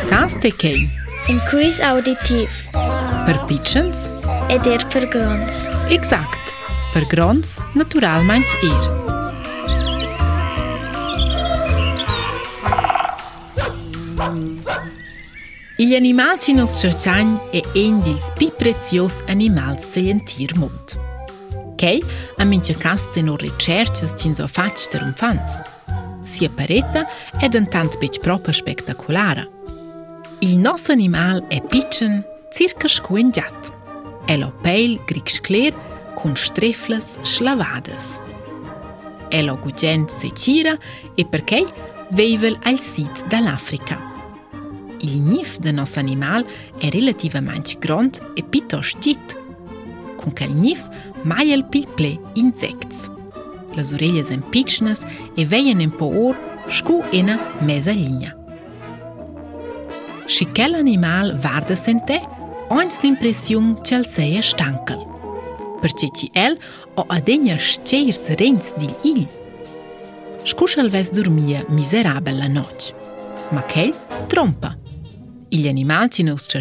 Saanstekei. Een quiz auditief. Per pitchens. Ed er per grons. Exakt. Per grons, natural meins er. Igl animal ci nos è uno dei più preziosi animali seientir mund. Kei, a mince caste no ricerche ci nos fac der umfans. Sia pareta ed un tant bec proprio spectaculara. Il nostro animale è piccin, circa scuengiat. È lo pel grigio cler con streflas slavadas. È lo gugent se cira e perché veivel al sit dall'Africa. Il nif del nostro animale è relativamente grande e piuttosto git. Con quel nif mai il pilple insects. Le orecchie sono piccine e vengono in po' or scu una mezza linea. Shi animal varde sente, ojnës të impresion që lëse e shtankëll. që që el, o ade një shqejrë së rëndës dil il. Shkush e lëves mizerabel la noq. Ma kell, trompa. Il animal që në usë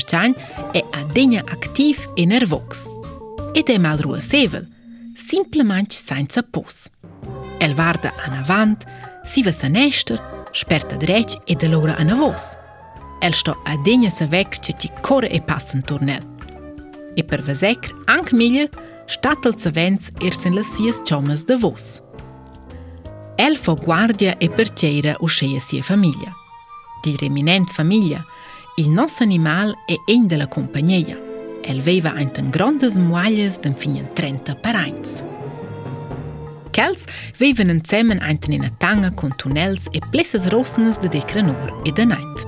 e ade aktiv e nervox. E të e madru sevel, simple që sajnë të pos. El varde anë avant, si vësë në sperta shper të de e dëllora anë vosë. El sto a degna savec che ci core e passan turnel. E per vesecr anc miglier stat el savens er sin las sies chomas de vos. El fo guardia e perceira uscea sia famiglia. Di reminent famiglia, il nos animal è e ein de la compagnia. El veiva anten grondes muaglias d'en finien 30 parains. Kels viven insemmen anten in a tanga con tunnels e plesses rostnes de decranur e de night.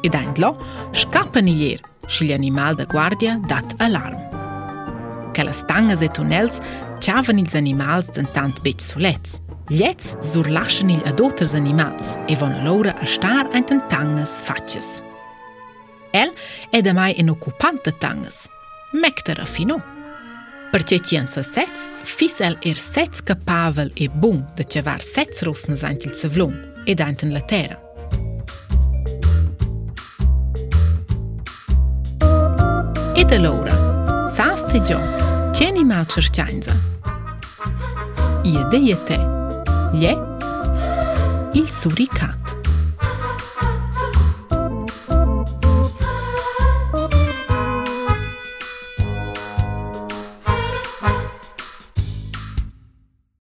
e dentro, scappa i lier, se gli animali da guardia dat allarm. Che le stanghe e tunnels ciavan gli animali da tanto bec solez. Gli ez surlasciano gli adotters animali e vanno loro a star in tanghe facces. El è da mai un occupante tanghe, mecta raffinò. Per ce ti ansa sets, fis el er sets capavel e bung da cevar sets rosnes antil savlung ed antin la terra. të lora, sa së të qeni ma qërqanëza. I e dhe jetë, lje, il surikat.